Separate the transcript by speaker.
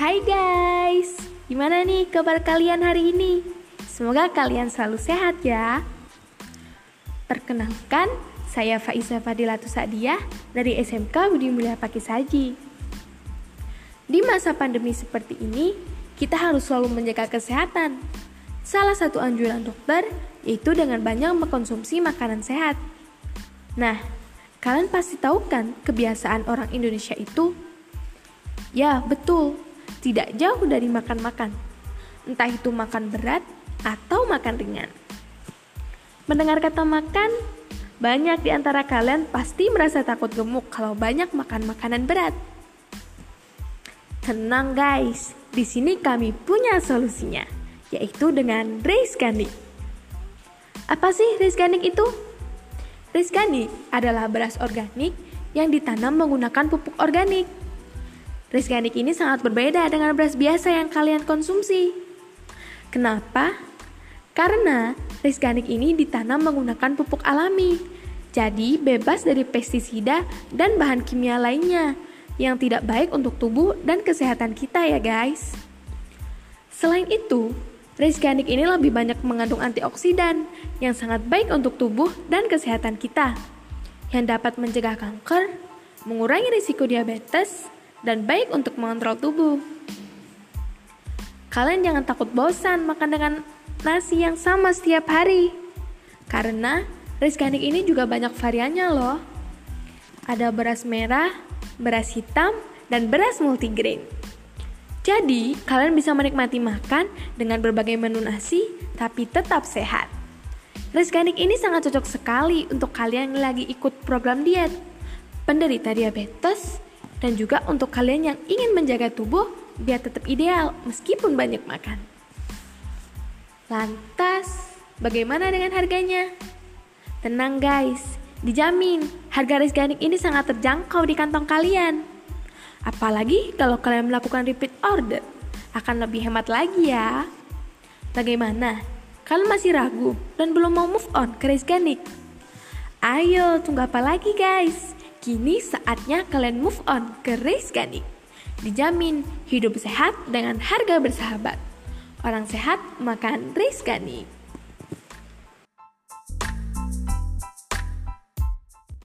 Speaker 1: Hai guys, gimana nih kabar kalian hari ini? Semoga kalian selalu sehat ya. Perkenalkan, saya Faiza Fadilatu Sadiah dari SMK Budi Mulia Pakisaji. Di masa pandemi seperti ini, kita harus selalu menjaga kesehatan. Salah satu anjuran dokter yaitu dengan banyak mengkonsumsi makanan sehat. Nah, kalian pasti tahu kan kebiasaan orang Indonesia itu? Ya, betul tidak jauh dari makan-makan, entah itu makan berat atau makan ringan. Mendengar kata makan, banyak di antara kalian pasti merasa takut gemuk kalau banyak makan makanan berat. Tenang guys, di sini kami punya solusinya, yaitu dengan rice ganik. Apa sih rice ganik itu? Rice ganik adalah beras organik yang ditanam menggunakan pupuk organik. Rice organik ini sangat berbeda dengan beras biasa yang kalian konsumsi. Kenapa? Karena rice organik ini ditanam menggunakan pupuk alami, jadi bebas dari pestisida dan bahan kimia lainnya yang tidak baik untuk tubuh dan kesehatan kita ya guys. Selain itu, rice organik ini lebih banyak mengandung antioksidan yang sangat baik untuk tubuh dan kesehatan kita, yang dapat mencegah kanker, mengurangi risiko diabetes, dan baik untuk mengontrol tubuh. Kalian jangan takut bosan makan dengan nasi yang sama setiap hari. Karena rice ganik ini juga banyak variannya loh. Ada beras merah, beras hitam, dan beras multigrain. Jadi, kalian bisa menikmati makan dengan berbagai menu nasi, tapi tetap sehat. Rice ganik ini sangat cocok sekali untuk kalian yang lagi ikut program diet, penderita diabetes, dan juga untuk kalian yang ingin menjaga tubuh biar tetap ideal meskipun banyak makan. Lantas, bagaimana dengan harganya? Tenang guys, dijamin harga rice ganik ini sangat terjangkau di kantong kalian. Apalagi kalau kalian melakukan repeat order, akan lebih hemat lagi ya. Bagaimana? Kalian masih ragu dan belum mau move on ke rice ganik? Ayo, tunggu apa lagi guys? Kini saatnya kalian move on ke Race Ganik. Dijamin hidup sehat dengan harga bersahabat. Orang sehat makan Race Ganik.